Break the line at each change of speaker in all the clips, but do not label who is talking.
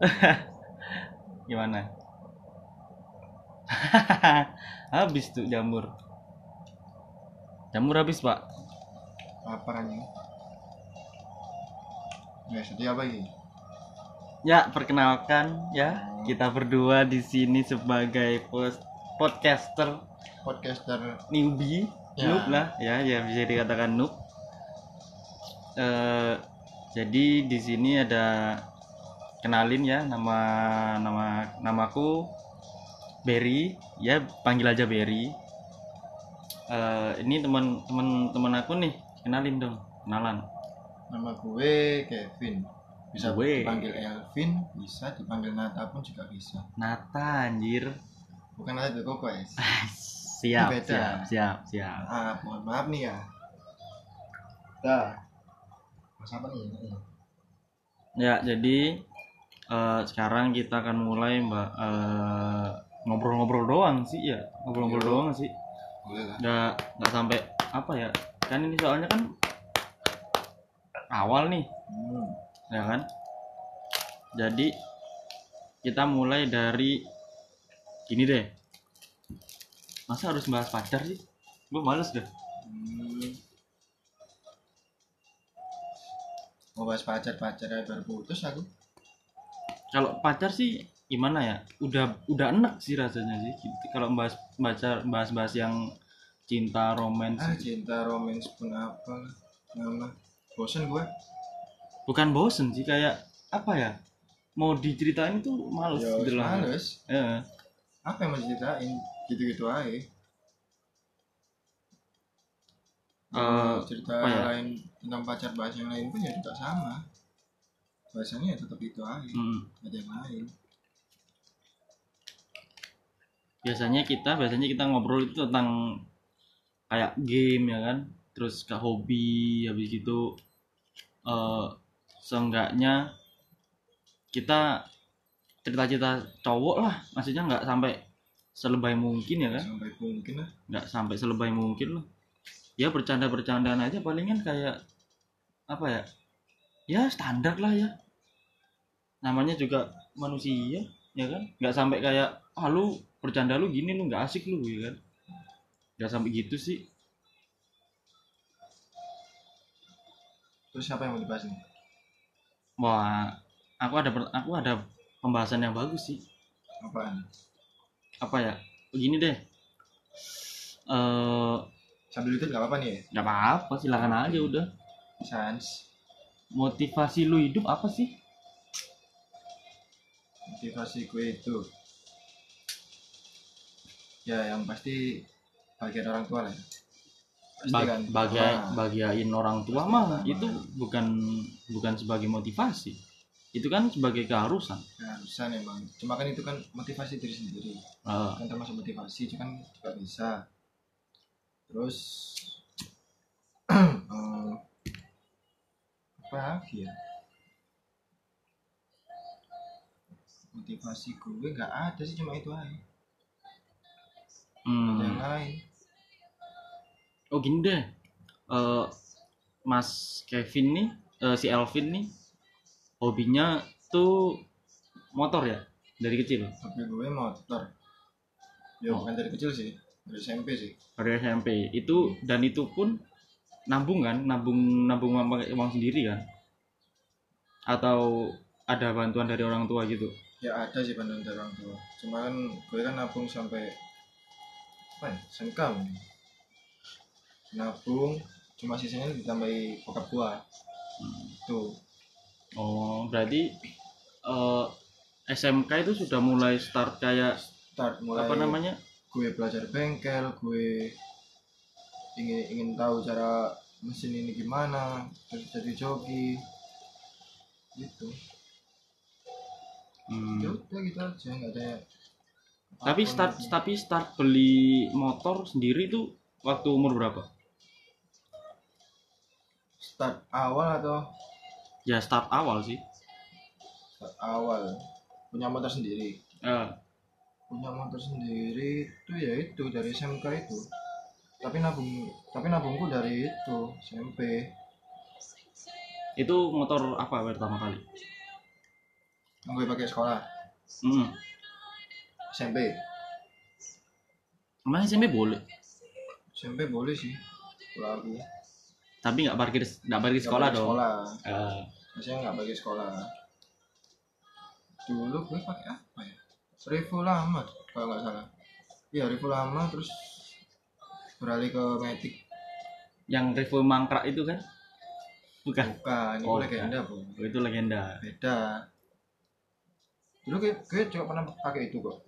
Gimana? habis tuh jamur. Jamur habis, Pak.
Lapar anjing. Ya, sedih apa ini?
Ya, perkenalkan ya, kita berdua di sini sebagai pos- podcaster
Podcaster
newbie,
Ya.
noob lah, ya, ya bisa dikatakan noob. Eh, jadi di sini ada kenalin ya nama nama namaku Berry, ya panggil aja Berry. Eh, ini teman teman teman aku nih, kenalin dong, kenalan.
nama gue Kevin. Bisa
Gue.
dipanggil Elvin, bisa dipanggil Nata pun juga bisa.
Nata anjir.
Bukan Nata itu kok.
Siap,
Beda.
siap, siap, siap.
Ah, mohon maaf nih ya. Dah. Mas apa nih?
Ya, jadi eh, sekarang kita akan mulai mbak eh, ngobrol-ngobrol doang sih ya, ngobrol-ngobrol
Yo.
doang sih. Nggak nggak sampai apa ya? Kan ini soalnya kan awal nih,
Hmm.
ya kan? Jadi kita mulai dari gini deh. Masa harus bahas pacar sih? Gue males deh.
Hmm. Mau bahas pacar-pacar ya baru putus aku.
Kalau pacar sih gimana ya? Udah udah enak sih rasanya sih. Gitu. Kalau bahas baca bahas-bahas yang cinta, romans
Ah, cinta romance pun apa. Nama. Bosan gue.
bukan bosen sih kayak apa ya mau diceritain tuh males
Ya,
gitu lah
males.
Eh,
Apa yang mau diceritain? Gitu-gitu aja.
Eh,
cerita
ya?
lain tentang pacar bahas yang lain pun ya juga sama. Bahasanya ya tetap itu aja.
mm,
Ada yang lain.
biasanya kita biasanya kita ngobrol itu tentang kayak game ya kan terus ke hobi habis gitu eh seenggaknya kita cerita-cerita cowok lah maksudnya nggak sampai selebay mungkin ya kan
Sampai mungkin lah.
nggak sampai selebay mungkin loh ya bercanda-bercandaan aja palingan kayak apa ya ya standar lah ya namanya juga manusia ya kan nggak sampai kayak ah lu bercanda lu gini lu nggak asik lu ya kan nggak sampai gitu sih
Terus siapa yang mau dibahas nih?
wah aku ada aku ada pembahasan yang bagus sih
Apaan?
apa ya begini deh eh
Sambil itu nggak apa-apa nih ya?
nggak apa-apa silakan aja udah
Sans.
Motivasi lu hidup apa sih
Motivasi gue itu. Ya yang pasti bagian orang tua lah ya. Pasti
Ba-
kan.
bagai
Nah,
bagiain orang tua
Pasti
mah itu bukan bukan sebagai motivasi itu kan sebagai keharusan
keharusan emang. Cuma kan itu kan motivasi diri sendiri.
Eh,
kan termasuk motivasi itu kan juga bisa terus eh, ya motivasi gue nggak ada sih cuma itu aja.
Hmm.
ada yang lain.
Oh gini deh. Eh, Mas Kevin nih eh, si Elvin nih hobinya tuh motor ya? Dari kecil?
Tapi gue motor. Ya
Oh.
bukan dari kecil sih. Dari SMP sih.
Dari SMP itu dan itu pun nabung kan? Nabung nabung uang pakai uang sendiri kan? Atau ada bantuan dari orang tua gitu?
Ya ada sih bantuan dari orang tua. Cuma kan gue kan nabung sampai apa ya sengkam nabung cuma sisanya ditambahi bokap gua. Tuh.
Oh berarti eh, SMK itu sudah mulai start kayak
start mulai
apa namanya?
gue belajar bengkel gue ingin ingin tahu cara mesin ini gimana terus jadi joki gitu.
Hmm.
ya udah gitu aja nggak ada
tapi start
gitu.
tapi start beli motor sendiri tuh waktu umur berapa?
Start awal atau?
Ya start awal sih.
Start awal. Punya motor sendiri?
Eh,
punya motor sendiri itu ya itu dari SMK itu tapi nabung tapi nabungku dari itu SMP
itu motor apa pertama kali?
Yang gue pakai sekolah.
Hmm.
SMP
Emang SMP boleh?
SMP boleh sih aku.
Tapi nggak parkir nggak parkir sekolah dong?
sekolah.
Eh,
Biasanya nggak pakai sekolah. Dulu gue pakai apa ya? Revo lama kalau nggak salah. Iya Revo lama terus beralih ke Matic.
Yang Revo mangkrak itu kan? Bukan.
Bukan ini
Oh,
legenda bu.
Oh, itu legenda.
Beda. Dulu gue, gue juga pernah pakai itu kok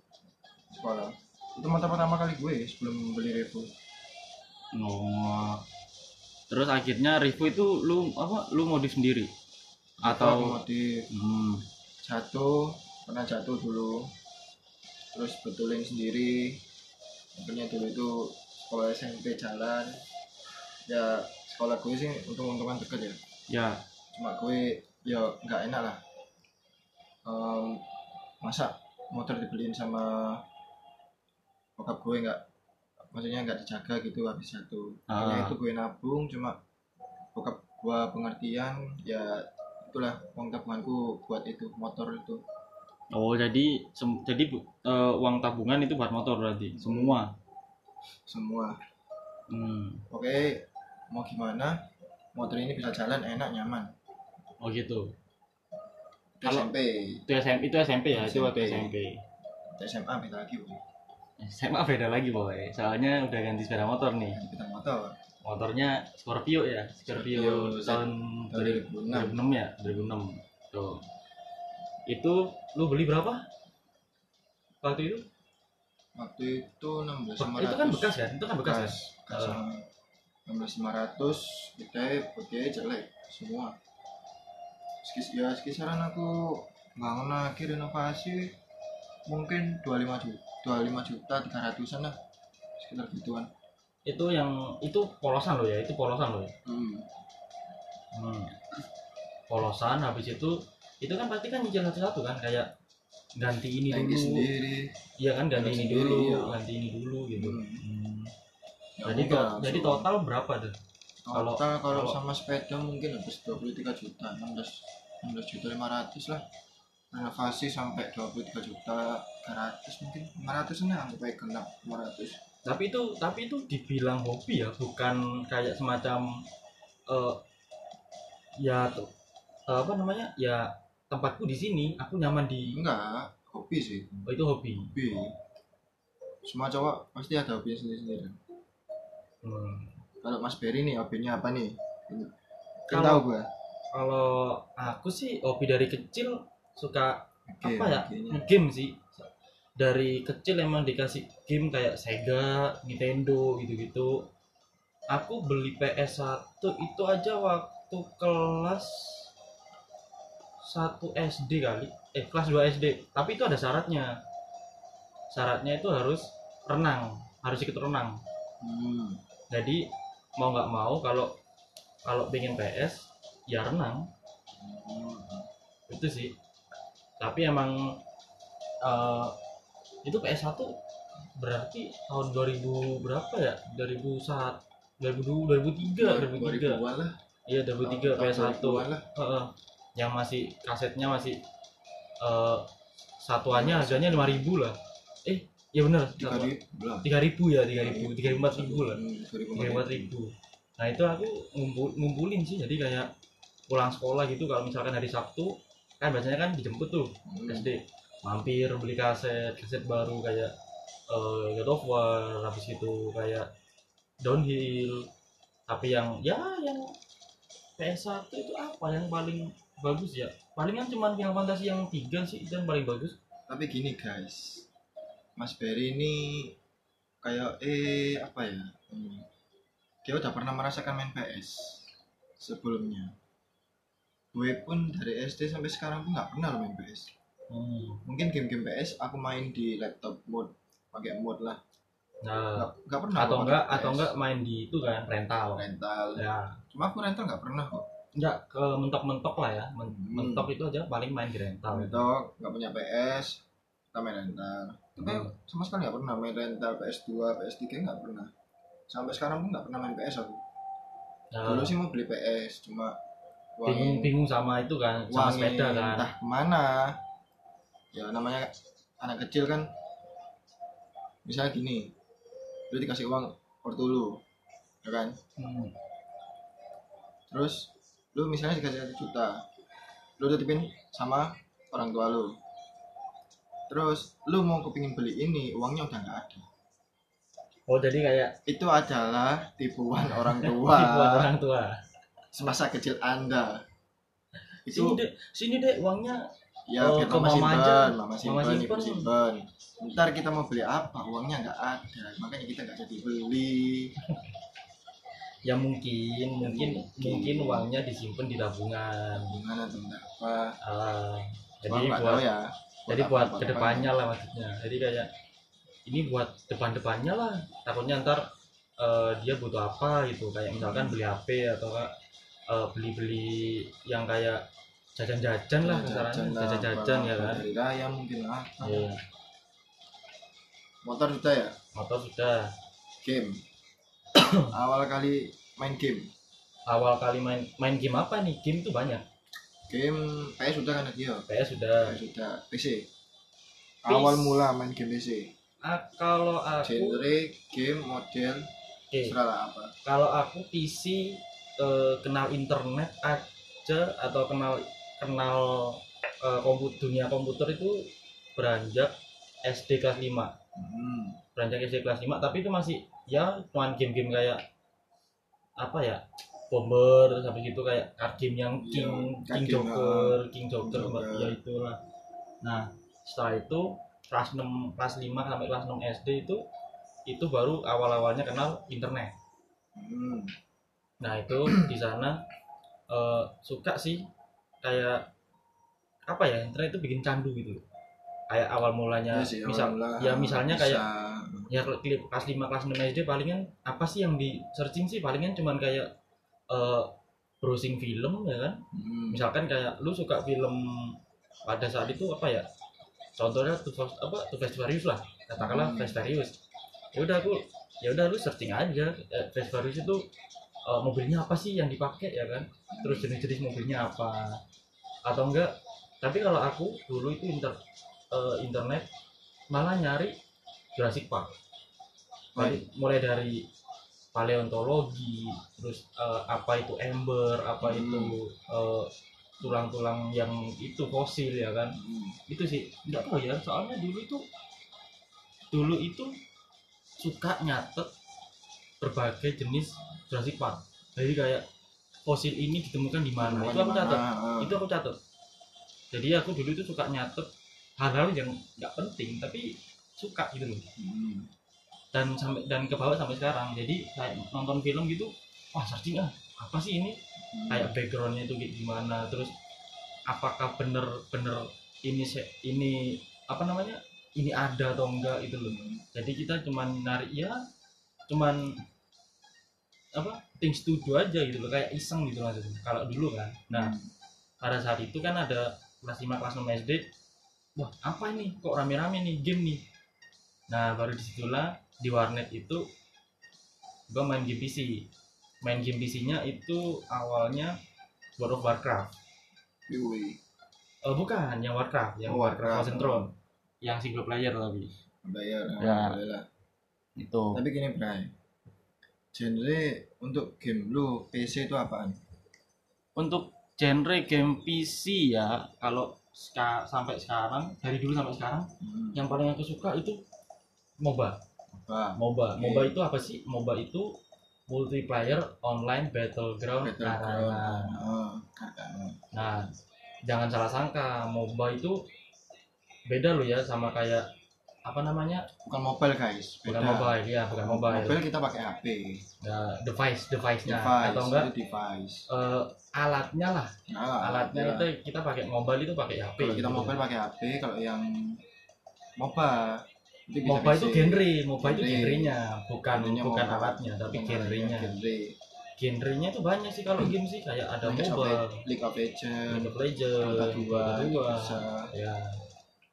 sekolah. Itu motor pertama kali gue sebelum beli Revo
oh terus akhirnya Revo itu lu apa lu modif sendiri? Atau
modif.
Hmm,
jatuh pernah jatuh dulu. Terus betulin sendiri. Akhirnya dulu itu sekolah SMP jalan ya sekolah gue sih untung-untungan deket ya.
Ya.
Cuma gue ya nggak enak lah. Em, masa motor dibeliin sama bokap gue nggak maksudnya nggak dijaga gitu habis jatuh akhirnya
Ah.
itu gue nabung cuma bokap gue pengertian ya itulah uang tabunganku buat itu motor itu.
Oh jadi jadi eh, uang tabungan itu buat motor berarti semua
semua.
Hmm.
oke mau gimana? Motor ini bisa jalan enak nyaman.
Oh gitu.
Itu
Kalau-
SMP
itu SMP itu SMP ya itu waktu
SMP.
SMP
itu SMA beda lagi bu.
SMA beda lagi boy soalnya udah ganti sepeda motor nih.
Ganti bidang motor.
Motornya Scorpio ya Scorpio
Scorpio
tahun
2006
2006 ya 2006 tuh. Itu lu beli berapa? Waktu itu
waktu itu 16
Be- itu kan bekas kan? Itu kan bekas,
bekas
kan?
bekas enam lima ratus. Kita pakai jelek semua. Sekis, ya sekisaran aku bangun lagi renovasi mungkin 25 juta 25 juta 300an lah. Sekitar gituan.
Itu yang itu polosan lo ya? Itu polosan lo ya?
Hmm.
hmm. polosan habis itu itu kan pasti kan nyicil satu-satu kan? Kayak ganti ini
Tanki
dulu.
sendiri.
Iya kan ganti
Ganti
ini
sendiri,
dulu
iya.
ganti ini dulu gitu.
Hmm.
Hmm.
Ya
jadi to- jadi total berapa tuh? Kalau-
total kalau
kalau-
sama sepeda mungkin habis 23 juta 16 16 juta 500 lah. Renovasi sampai 23 juta 300 mungkin. 500 nya anggap aja genap 500
tapi itu tapi itu dibilang hobi ya bukan kayak semacam eh ya tuh apa namanya ya tempatku di sini aku nyaman di
enggak hobi sih.
Oh, itu hobi?
Hobi. Semua cowok pasti ada hobinya sendiri-sendiri.
Hmm.
kalau Mas Berry nih hobinya apa nih? Kan tahu gua.
kalau aku sih hobi dari kecil suka
Game,
apa ya?
kayaknya.
game sih. Dari kecil emang dikasih game kayak Sega, Nintendo gitu-gitu. Aku beli PS1 itu aja waktu kelas 1 SD kali. Eh kelas 2 SD tapi itu ada syaratnya. Syaratnya itu harus renang. Harus ikut renang.
Hmm.
jadi mau nggak mau kalau kalau pengen PS ya renang.
Hmm.
itu sih. Tapi emang eh, itu PS1 berarti tahun 2000 berapa ya? 2001 2002 2003 2003
2000-an lah.
Iya 2003 PS1
2000-an lah.
Heeh. Yang masih kasetnya masih eh satuannya harganya 5000 lah. Eh bener
3000 lah
3000 ya 3000 3000 4000 lah.
Hmm, 3000
tiga empat ribu. Nah itu aku ngumpul, ngumpulin sih jadi kayak pulang sekolah gitu kalau misalkan hari Sabtu kan biasanya kan dijemput tuh
Hmm.
SD mampir beli kaset kaset baru kayak eh, God of War habis itu kayak Downhill. Tapi yang ya yang PS1 itu apa? Yang paling bagus ya. Palingan cuma Final Fantasy yang tiga sih itu yang paling bagus.
Tapi gini guys. Mas Berry ini kayak eh apa ya? Hmm, dia udah pernah merasakan main PS sebelumnya. Gue pun dari SD sampai sekarang pun nggak pernah main PS
hmm.
mungkin game-game PS aku main di laptop mode pakai mode lah.
Nah
nggak pernah
atau enggak atau enggak main di itu kan rental.
Rental.
Ya.
Cuma aku rental nggak pernah kok
enggak ke mentok-mentok lah ya. Men-
Hmm.
mentok itu aja paling main di rental.
Rental nggak punya PS kita main rental. Tapi
Hmm.
sama sekali nggak pernah main rental PS2 PS3 nggak pernah. Sampai sekarang pun nggak pernah main PS aku.
Nah,
dulu sih mau beli PS cuma
bingung bingung sama itu kan sama
uangin
sepeda kan.
Entah ke mana. Ya namanya anak kecil kan misalnya gini lu dikasih uang ortu lu ya kan?
Hmm.
terus lu misalnya dikasih satu juta lu titipin sama orang tua lu. Terus lu mau kepingin beli ini uangnya udah nggak ada.
Oh jadi kayak
itu adalah tipuan orang tua.
Tipuan orang tua.
Semasa kecil anda. Itu
sini dek sini dek uangnya.
Ya
Oh,
biar
ke
mama
mama
simpen mama
Mama
simpen
simpen.
simpen. Ntar kita mau beli apa uangnya nggak ada. Makanya kita nggak jadi beli
ya mungkin mungkin
Mungkin.
uangnya disimpan di tabungan.
Gimana tuh apa?
Ah, jadi
nggak
buat
ya
jadi
apa,
buat
ke
depannya lah maksudnya. Jadi kayak ini buat depan-depannya lah. Takutnya ntar eh, dia butuh apa gitu. Kayak misalkan beli HP atau enggak eh, beli-beli yang kayak jajan-jajan lah
lah,
jajan-jajan ya kan?
raya mungkin lah.
Iya,
motor sudah ya?
Motor sudah.
Game awal kali main game.
Awal kali main main game apa nih? Game tuh banyak.
Game PS sudah kan dia
PS sudah.
PS sudah. PC awal mula main game PC
Ah, kalau aku
genre game model lah apa.
Kalau aku PC eh, kenal internet aja atau kenal kenal eh, komputer dunia komputer itu beranjak SD kelas 5
hmm.
beranjak SD kelas 5 tapi itu masih ya cuman game-game kayak apa ya bomber terus habis itu kayak card game yang
Iya,
king king joker king joker
Joker.
ya itulah nah setelah itu kelas 6 kelas 5 sampai kelas 6 SD itu itu baru awal-awalnya kenal internet
Hmm.
Nah itu di sana eh, suka sih kayak apa ya internet itu bikin candu gitu. Kayak awal mulanya
Iya sih,
misal
awal-mula
ya misalnya kayak
bisa.
Ya kelas 5 kelas 6 SD palingan apa sih yang di searching sih palingan cuman kayak eh, browsing film ya kan.
Hmm.
Misalkan kayak lu suka film pada saat itu apa ya? Contohnya Fast apa Too Fast lah. Katakanlah
Hmm.
Fast. Ya udah aku ya udah lu searching aja eh, Fast itu eh, mobilnya apa sih yang dipakai ya kan? terus jenis-jenis mobilnya apa atau enggak tapi kalau aku dulu itu inter eh, internet malah nyari Jurassic Park Jadi, mulai dari paleontologi terus eh, apa itu ember apa
Hmm.
itu eh, tulang-tulang yang itu fosil ya kan?
Hmm.
itu sih nggak tahu ya soalnya dulu itu dulu itu suka nyatet berbagai jenis Jurassic Park. Jadi kayak fosil ini ditemukan di mana? Itu aku catat.
Ah,
itu aku catat. Jadi aku dulu itu suka nyatet hal-hal yang nggak penting tapi suka gitu loh.
Hmm.
Dan sampai dan ke bawah sampai sekarang. Jadi kayak nonton film gitu wah searching ah apa sih ini?
Hmm.
kayak backgroundnya itu gimana? Terus apakah bener-bener ini ini apa namanya? Ini ada atau enggak itu loh. Jadi kita cuman narik ya cuman apa things to do aja gitu loh. Kayak iseng gitu maksudnya kalau dulu kan. Nah pada saat itu kan ada kelas 5 kelas 6 SD wah apa ini? Kok rame-rame nih game nih? Nah baru di situlah di warnet itu gua main game PC main game PC-nya itu awalnya World of Warcraft.
Yui.
Eh bukan yang Warcraft yang
Oh,
Warcraft.
Warcraft.
Throne. Yang single player tapi.
Bayar
Ya.
boleh lah
itu.
Tapi gini Bray. Genre untuk game lu PC itu apaan?
Untuk genre game PC ya kalau ska- sampai sekarang dari dulu sampai sekarang
hmm.
yang paling aku suka itu MOBA MOBA.
Oke.
MOBA itu apa sih? MOBA itu multiplayer online battleground
Battleground.
karangan
Oh,
nah jangan salah sangka MOBA itu beda loh ya sama kayak apa namanya?
Bukan mobile guys.
Bukan
beda.
mobile ya bukan mobile,
mobile kita pakai HP
Ya, device device-nya.
Device
atau enggak?
device.
Eh, alatnya lah.
Nah,
alatnya.
Ya.
itu kita pakai mobile itu pakai HP
kalau kita
gitu.
mobile pakai HP kalau yang MOBA
MOBA itu genre MOBA itu
Genre.
genrenya bukan
Genrenya
bukan
MOBA.
alatnya tapi
Bukan
genrenya.
genre.
Genrenya itu banyak sih kalau game sih kayak ada
League of
MOBA
Le- League of Legends
League of Legends
Dota 2
Dota 2
bisa.
Ya.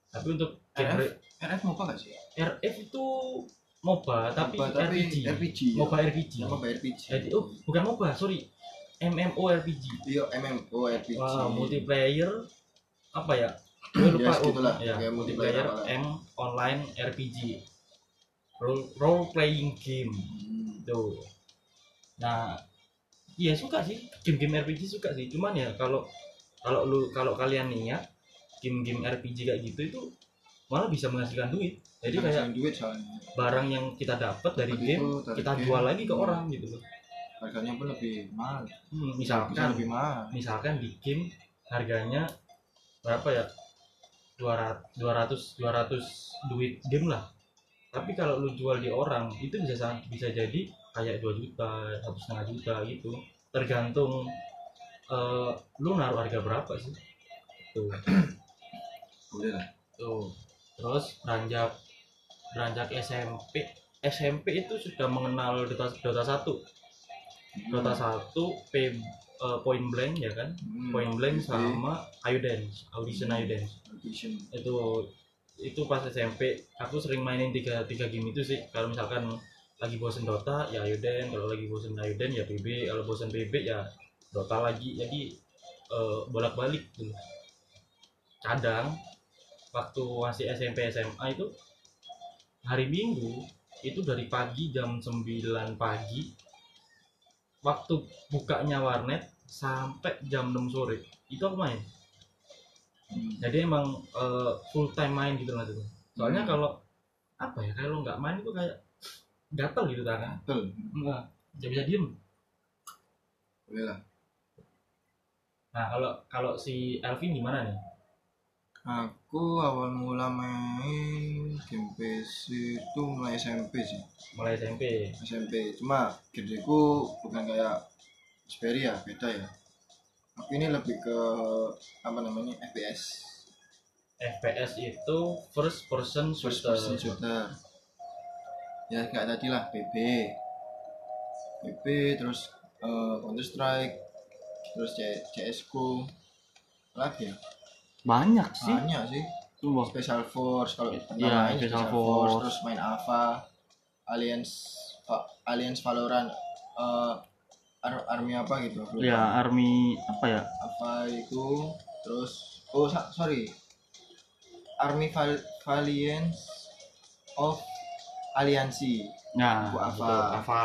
Tapi untuk genre
RF MOBA gak sih?
RF itu MOBA tapi,
MOBA, tapi
RPG
RPG ya?
MOBA RPG
MOBA RPG
Jadi, oh bukan MOBA sorry. MMORPG
iya MMO RPG
Wah, multiplayer apa ya gue lupa
Ya, segitulah.
ya,
Kayak multiplayer.
M online RPG role role playing game.
Hmm.
tuh. Nah iya suka sih. Game-game RPG suka sih. Cuman ya kalau kalau lu kalau kalian niat game-game RPG kayak gitu itu malah bisa menghasilkan duit. Jadi kayak
Ngabisin duit soalnya.
barang yang kita dapat dari
Dapat
game
itu, dari
kita
game.
jual lagi ke orang gitu loh.
Harganya pun lebih mahal.
Hmm,
bisa
misalkan
lebih mahal.
misalkan di game harganya berapa ya 200 200 200 duit game lah. Tapi kalau lu jual di orang itu bisa sa- bisa jadi kayak 2 juta satu setengah juta gitu. Tergantung eh, lu naruh harga berapa sih? Tuh. Tuh. Terus beranjak beranjak SMP SMP itu sudah mengenal Dota Dota 1 Dota 1 P eh, Point Blank ya kan?
Hmm,
Point Blank
PP,
sama Ayu Dance Audition Ayu Dance
Audition.
itu itu pas SMP aku sering mainin tiga tiga game itu sih. Kalau misalkan lagi bosen Dota ya Ayu Dance kalau lagi bosen Ayu Dance ya PB kalau bosen PB ya Dota lagi. Jadi eh, bolak-balik gitu. Kadang waktu masih SMP SMA itu hari Minggu itu dari pagi jam 9 pagi waktu bukanya warnet sampai jam 6 sore itu aku main
Hmm.
jadi emang eh, full time main gitu lah tuh soalnya
Hmm.
kalau apa ya kalau nggak main itu kayak gatel gitu tangan
Betul,
nggak nggak bisa diem
boleh lah.
nah kalau kalau si Elvin gimana nih
Aku awal mula main game PC itu mulai SMP sih.
mulai SMP
SMP. Cuma gedeku bukan kayak Xperia, ya, beda ya. Aku ini lebih ke apa namanya FPS,
FPS itu first person
first
shooter
person shooter. Ya kayak tadi lah PB, PB terus eh, Counter Strike, terus CS:GO, lagi ya
banyak sih
banyak sih.
Wah,
Special Force kalau
Iya,
namanya
Special
Special
Force.
Force terus main Ava Alliance Va- Alliance Valorant eh, ar- army apa gitu lupa.
ya army apa ya?
Ava itu terus oh sa- sorry. Army Val Valiance of Aliansi.
Nah betul, Ava.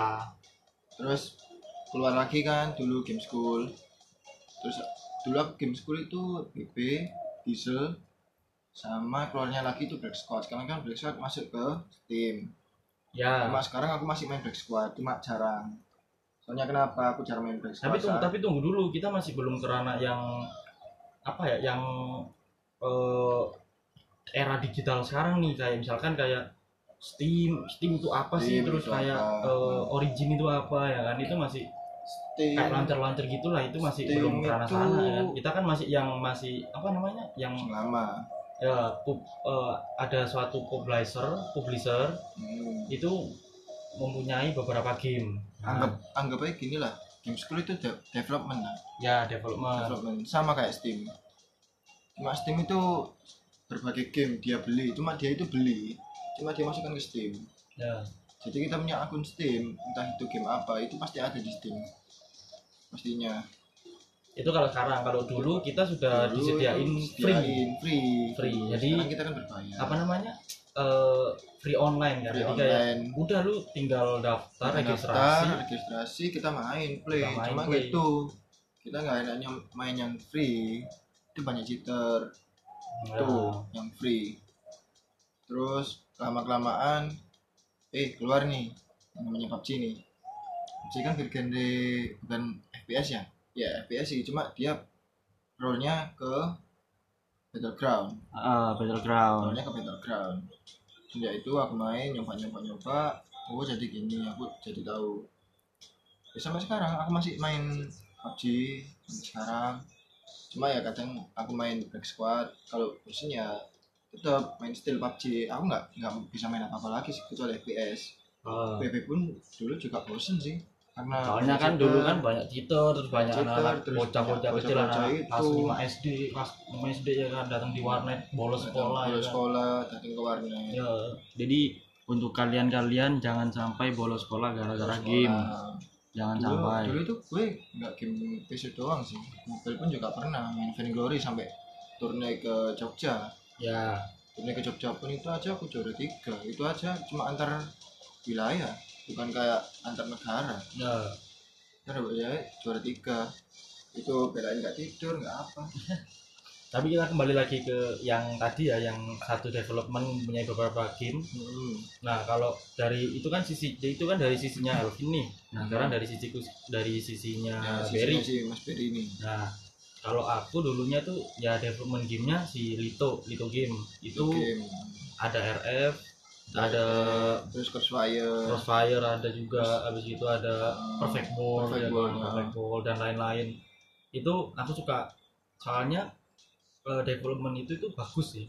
Terus keluar lagi kan dulu game school. Terus dulu aku game school itu BB Diesel sama keluarnya lagi itu Black Squad. Sekarang kan Black Squad masuk ke Steam.
Ya.
Cuma sekarang aku masih main Black Squad cuma jarang soalnya kenapa aku jarang main Squad
tapi tunggu tapi tunggu dulu. Kita masih belum kerana yang apa ya yang eh, era digital sekarang nih. Kayak misalkan kayak Steam Steam itu apa sih?
Steam
terus
itu
kayak
apa?
eh, Origin itu apa ya kan? Itu masih
Steam.
kayak launcher-launcher gitulah. Itu masih
Steam
belum kerana
itu-
sana ya kan? Kita kan masih yang masih apa namanya? Yang
lama.
Ya pub- eh, ada suatu publisher publisher.
Hmm.
itu mempunyai beberapa game. Nah,
anggap anggap aja gini lah game school itu de- development lah.
Ya development.
Development sama kayak Steam. Cuma Steam itu berbagai game dia beli cuma dia itu beli cuma dia masukkan ke Steam.
Ya.
Jadi kita punya akun Steam entah itu game apa itu pasti ada di Steam. Pastinya.
Itu kalau sekarang kalau dulu kita sudah
Dulu
disediain free.
free.
Free.
Dulu.
Jadi-
sekarang kita kan berbayar.
apa namanya eh free online kan?
Free
jadi kayak
online.
udah lu tinggal daftar
Kita
registrasi
daftar, registrasi. kita main play.
Kita main
cuma
play.
gitu. Kita nggak enaknya main yang free. Itu banyak cheater.
Nah,
tuh yang free. Terus lama kelamaan eh keluar nih. Yang namanya PUBG nih. PUBG kan genre bukan FPS ya? Ya FPS sih. Cuma dia role nya ke battleground.
Ah, battleground.
Role nya ke battleground. Sejak itu aku main nyoba nyoba nyoba oh jadi gini aku jadi tahu. Ya, sampai sekarang aku masih main PUBG sampai sekarang. Cuma ya kadang aku main Black Squad. Kalau bosen ya tetap main still PUBG aku nggak nggak bisa main apa apa lagi sih kecuali FPS
Ah.
PB pun dulu juga bosen sih karena
soalnya kan dulu kan banyak cheater terus banyak anak-anak bocah-bocah kecil anak kelas 5 SD kelas 5 SD ya kan datang di warnet bolos sekolah ya
bolos
kan.
sekolah datang ke warnet.
Ya, jadi untuk kalian-kalian jangan sampai bolos sekolah gara-gara game. jangan
dulu,
sampai.
dulu itu gue nggak game PC doang sih. Mobile pun juga pernah main Vainglory sampai turne ke Jogja.
Ya.
Turne ke Jogja pun itu aja aku juara tiga. Itu aja cuma antar wilayah bukan kayak antar negara.
Ya.
Kan ya juara tiga. Itu belain nggak tidur nggak apa.
Tapi kita kembali lagi ke yang tadi ya yang satu development punya beberapa game.
Hmm.
nah kalau dari itu kan sisi itu kan dari sisinya Elvin nih. Nah sekarang dari sisi dari sisinya
ya
Berry
sisinya si Mas Berry ini.
Nah kalau aku dulunya tuh ya development gamenya si Lito Lito Game. Itu
game.
ada RF ada
terus Crossfire.
Crossfire ada juga habis itu ada
Hmm,
Perfect Ball,
Perfect
ya
Ball, ya.
Perfect Ball dan lain-lain. Itu aku suka soalnya eh, development itu itu bagus sih.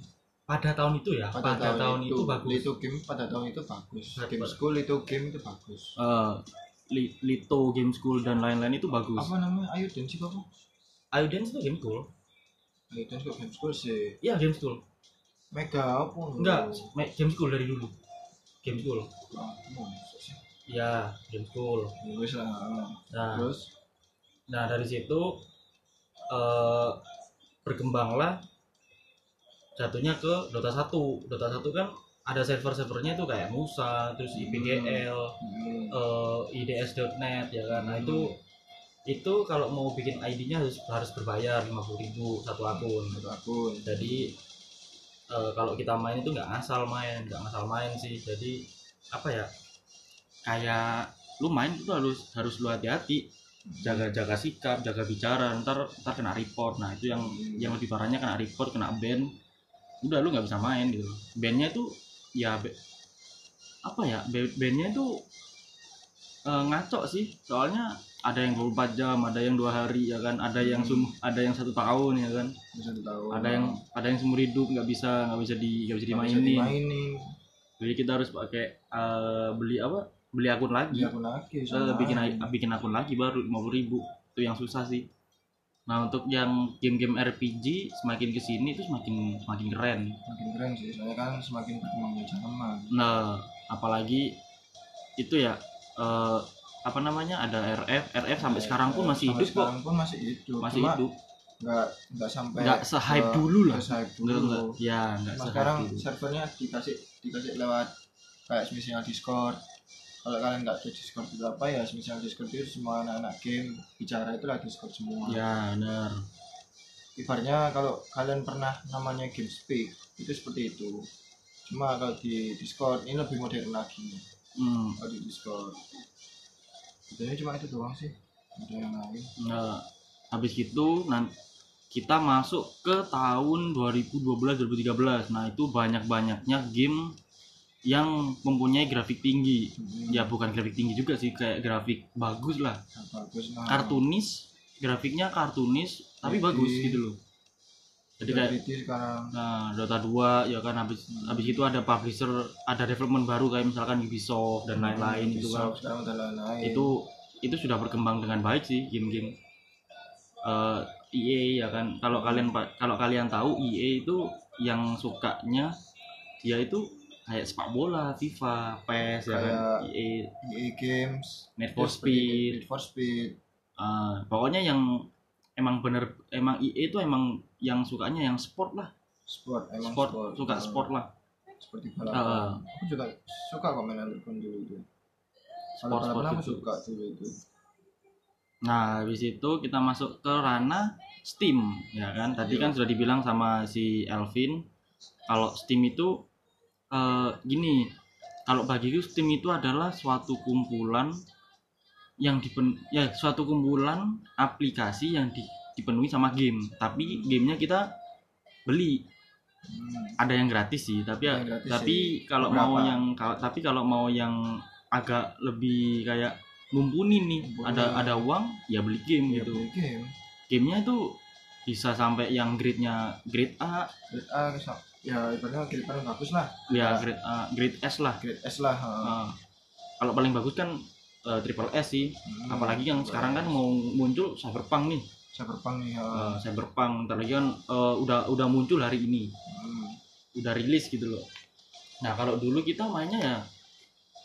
Pada tahun itu ya? Pada, tahun, itu, bagus.
Itu game pada tahun itu bagus.
Pada-
game school itu game itu bagus.
Eh, Li- Lito Game School dan lain-lain itu bagus.
Apa namanya? Ayo dan sih apa?
Ayo Dance itu game school.
Ayo dan kok game school sih?
Iya game school
mega apa
enggak me- game school dari dulu. Game school iya game school
Ya wis lah.
Nah.
Terus?
Nah dari situ eh berkembanglah jatuhnya ke Dota 1. Dota 1 kan ada server-servernya itu kayak Musa, terus IPGL,
hmm,
eh, IDS.net ya kan. Nah itu itu kalau mau bikin ID-nya harus harus berbayar 50.000 satu akun.
satu akun.
Jadi eh, kalau kita main itu nggak ngasal main, nggak ngasal main sih. Jadi apa ya?
kayak lu main itu harus harus lu hati-hati jaga jaga sikap jaga bicara ntar ntar kena report nah itu yang yang lebih parahnya kena report kena ban udah lu nggak bisa main gitu bandnya tuh ya be- apa ya ba- bandnya tuh eh, ngaco sih soalnya ada yang 24 jam ada yang dua hari ya kan? Ada yang sum ada yang satu tahun ya kan?
Bisa tahu
ada yang ada yang seumur hidup nggak bisa nggak bisa di nggak bisa
Nggak bisa
dimainin.
dimainin.
Jadi kita harus pakai eh, beli apa? Beli akun lagi.
Di akun lagi
Eh, bikin bikin akun lagi baru 50.000 ribu. Itu yang susah sih. Nah untuk yang game-game RPG semakin ke sini itu semakin semakin keren.
Makin keren sih soalnya kan semakin berkembangnya zaman.
Nah apalagi itu ya eh, apa namanya? Ada RF RF sampai sekarang pun masih hidup kok.
pun masih hidup.
Masih
Cuma
hidup.
nggak nggak sampai
nggak se-hype dulu lah.
se-hype
Nggak,
dulu.
nggak. ya nggak
sekarang
dulu.
servernya dikasih dikasih lewat kayak misalnya Discord. Kalau kalian nggak ada Discord itu apa ya? Misalnya Discord itu semua anak-anak game bicara itu lah Discord semua.
Ya benar.
Ibaratnya kalau kalian pernah namanya game speak itu seperti itu. Cuma kalau di Discord ini lebih modern lagi.
Hmm.
kalau di Discord bedanya cuma itu doang sih ada yang lain
Nah, habis gitu nan kita masuk ke tahun 2012-2013. Nah, itu banyak-banyaknya game yang mempunyai grafik tinggi.
Hmm,
Ya bukan grafik tinggi juga sih, kayak grafik bagus lah.
bagus nah
Kartunis, grafiknya kartunis tapi
Jadi-
bagus gitu loh. Jadi kayak
sekarang.
Nah Dota 2 ya kan habis habis itu ada publisher, ada development baru kayak misalkan Ubisoft dan lain-lain itu kan.
Sekarang udah lain-lain.
Itu itu sudah berkembang dengan baik sih game-game eh EA ya kan. Kalau kalian kalau kalian tahu EA itu yang sukanya dia itu kayak sepak bola FIFA PES ya kan EA
EA Games
Need for Speed.
Need for Speed.
Eh, pokoknya yang emang bener emang EA itu emang yang sukanya yang sport lah.
Sport emang
sport,
sport,
suka sport lah.
Seperti balapan aku juga suka kok main Underground dulu itu.
Sport- sport
aku
itu.
suka dulu itu.
Nah, habis itu kita masuk ke ranah Steam, ya kan? Tadi
Iya.
kan sudah dibilang sama si Elvin kalau Steam itu eh, gini, kalau bagiku Steam itu adalah suatu kumpulan yang dipen ya suatu kumpulan aplikasi yang di- dipenuhi sama game, tapi gamenya kita beli.
hmm.
Ada yang gratis sih, tapi ya,
yang gratis
tapi kalau
Beberapa.
mau yang kalau tapi kalau mau yang agak lebih kayak mumpuni nih,
Mumpuni.
ada ada uang ya beli game
Ya,
gitu
beli game
gamenya itu bisa sampai yang grade-nya grade A
grade A ya ibaratnya grade paling bagus lah
ya grade A grade S lah
grade S lah.
Nah, kalau paling bagus kan eh, triple S sih.
Hmm,
apalagi yang sekarang kan mau muncul cyberpunk nih.
Cyberpunk nih ha.
Eh, cyberpunk ntar lagi kan eh, udah udah muncul hari ini.
Hmm.
udah rilis gitu loh. Nah kalau dulu kita mainnya ya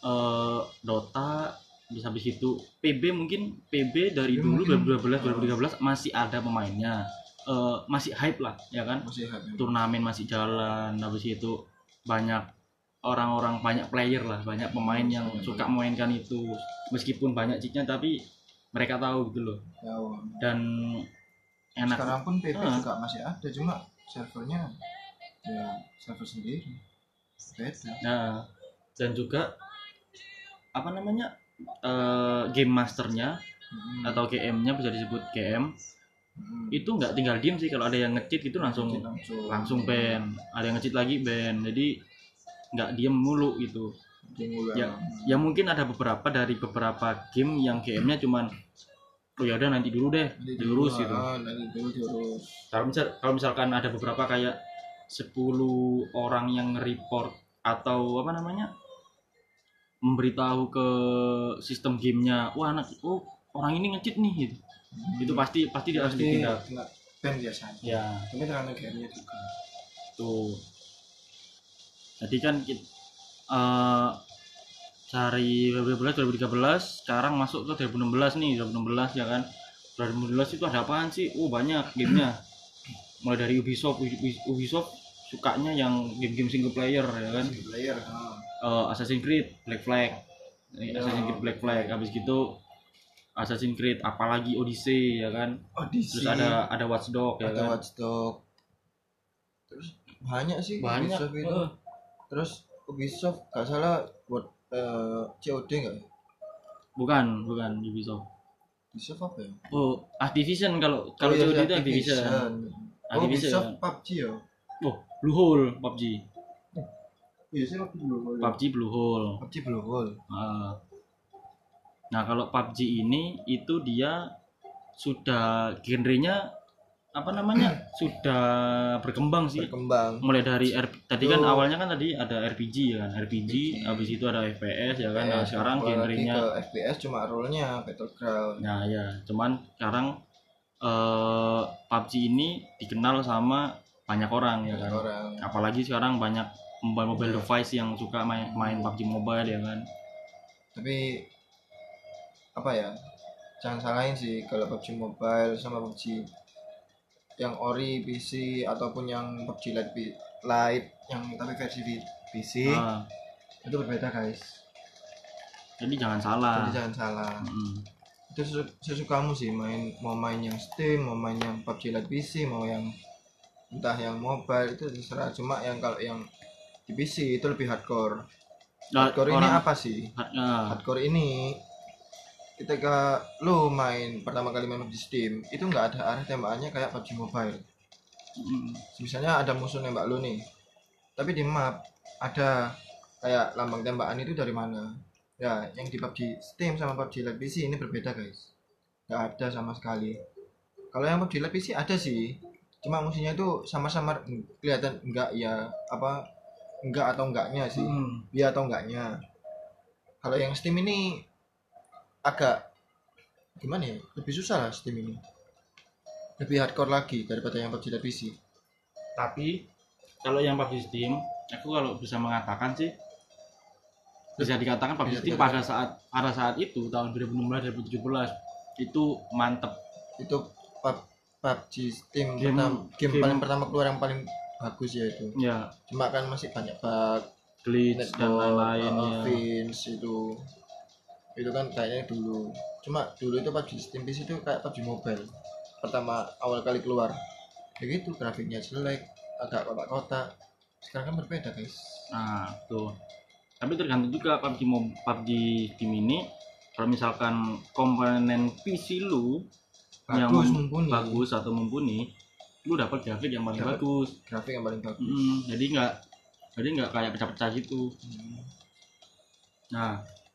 eh, Dota bisa habis itu PB mungkin PB dari
PB
dulu
mungkin.
2012 2013 masih ada pemainnya. Eh, masih hype lah ya kan?
Masih hype
turnamen masih jalan habis itu banyak orang-orang banyak player lah banyak pemain yang suka memainkan itu. Meskipun banyak cheatnya tapi mereka tahu gitu loh.
Tahu.
dan enak.
Sekarang pun PP
Ah.
juga masih ada cuma servernya ya server sendiri. Beda.
Nah dan juga apa namanya eh, game masternya
Hmm.
atau GM-nya bisa disebut GM
Hmm.
itu nggak tinggal diem sih kalau ada yang ngecheat gitu langsung
langsung.
langsung ban. Ada yang ngecheat lagi ban. Jadi nggak diem mulu gitu. Ya. ya mungkin ada beberapa dari beberapa game yang GM-nya cuman oh ya udah nanti dulu deh
Nanti
diurus
dulu,
gitu.
ah, nanti dulu diurus
kalau misal kalau misalkan ada beberapa kayak 10 orang yang report atau apa namanya memberitahu ke sistem gamenya wah anak oh orang ini ngecheat nih gitu. Itu pasti pasti dia harus ditindak
ban biasanya.
Ya.
Tapi tergantung gamenya juga.
Tuh jadi kan kita eh cari 2012 2013 sekarang masuk ke 2016 nih 2016 ya kan? 2016 itu ada apaan sih? Oh banyak gamenya. Mulai dari Ubisoft Ubi- Ubisoft sukanya yang game-game single player ya kan?
Single player.
Eh, Assassin's Creed Black Flag.
Ya.
Assassin's Creed Black Flag habis gitu Assassin's Creed apalagi Odyssey ya kan?
Odyssey.
Terus ada ada Watch Dogs ya
ada
kan?
Watch Dogs. Terus banyak sih
banyak.
Ubisoft itu.
Eh.
Terus Ubisoft gak salah buat eh, COD nggak ya
bukan bukan Ubisoft
Ubisoft apa ya
Oh, Activision kalau kalau
iya,
COD itu Activision.
oh
Activision.
Ubisoft PUBG ya
Oh, Blue Hole PUBG.
iya sih PUBG Blue Hole
PUBG Blue Hole.
PUBG Blue Hole
Ah. Nah, kalau PUBG ini itu dia sudah genrenya apa namanya? sudah berkembang sih.
berkembang
Mulai dari R tadi kan
Oh.
awalnya kan tadi ada RPG ya kan, RPG, habis itu ada FPS ya kan. Nah,
Eh,
sekarang
apalagi
genrenya
FPS cuma role-nya Battleground
Nah ya, cuman sekarang eh PUBG ini dikenal sama banyak orang ya kan.
orang
Apalagi sekarang banyak mobile mobile
Iya.
device yang suka main main PUBG Mobile ya kan.
tapi apa ya jangan salahin sih kalau PUBG Mobile sama PUBG yang ori PC ataupun yang PUBG Lite, yang tapi versi di- PC
Ah,
itu berbeda guys.
Jadi jangan salah.
jadi jangan salah.
Mm.
itu sesu- sesukamu sih main mau main yang Steam mau main yang PUBG Lite PC mau yang entah yang mobile itu terserah. Cuma yang kalau yang di PC itu lebih hardcore.
Nah,
hardcore ini
orang-
apa sih?
Ah,
hardcore ini ketika lu main pertama kali main di Steam itu nggak ada arah tembakannya kayak PUBG Mobile.
Mm,
misalnya ada musuh nembak lu nih tapi di map ada kayak lambang tembakan itu dari mana? Ya yang di PUBG Steam sama PUBG Lite PC ini berbeda guys. Nggak ada sama sekali. Kalau yang PUBG Lite PC ada sih cuma musuhnya itu sama-sama kelihatan enggak ya apa enggak atau enggaknya sih.
Mm.
iya atau enggaknya kalau yang Steam ini agak gimana ya lebih susah lah Steam ini. Lebih hardcore lagi daripada yang PUBG PC
Tapi kalau yang PUBG Steam, aku kalau bisa mengatakan sih bisa dikatakan PUBG
Bisa
Steam
dikatakan.
pada saat pada saat itu tahun 2016 2017 itu mantep.
Itu pub- PUBG Steam
Game-
pertama, game,
game-
paling pertama keluar yang paling bagus ya itu.
Ya.
Cuma kan masih banyak bug
glitch dan
network,
lain-lain
uh,
ya.
Itu itu kan kayaknya dulu cuma dulu itu PUBG Steam PC itu kayak PUBG Mobile pertama awal kali keluar ya gitu grafiknya jelek agak kotak-kotak sekarang kan berbeda guys
Nah, tuh. Tapi tergantung juga PUBG Mo- PUBG Steam ini kalau misalkan komponen PC lu yang
bagus
mem-
mumpuni
bagus atau mumpuni, lu dapat grafik yang paling
Dapat.
bagus.
grafik yang paling bagus
Mm, jadi nggak jadi nggak kayak pecah-pecah gitu.
Hmm.
Nah,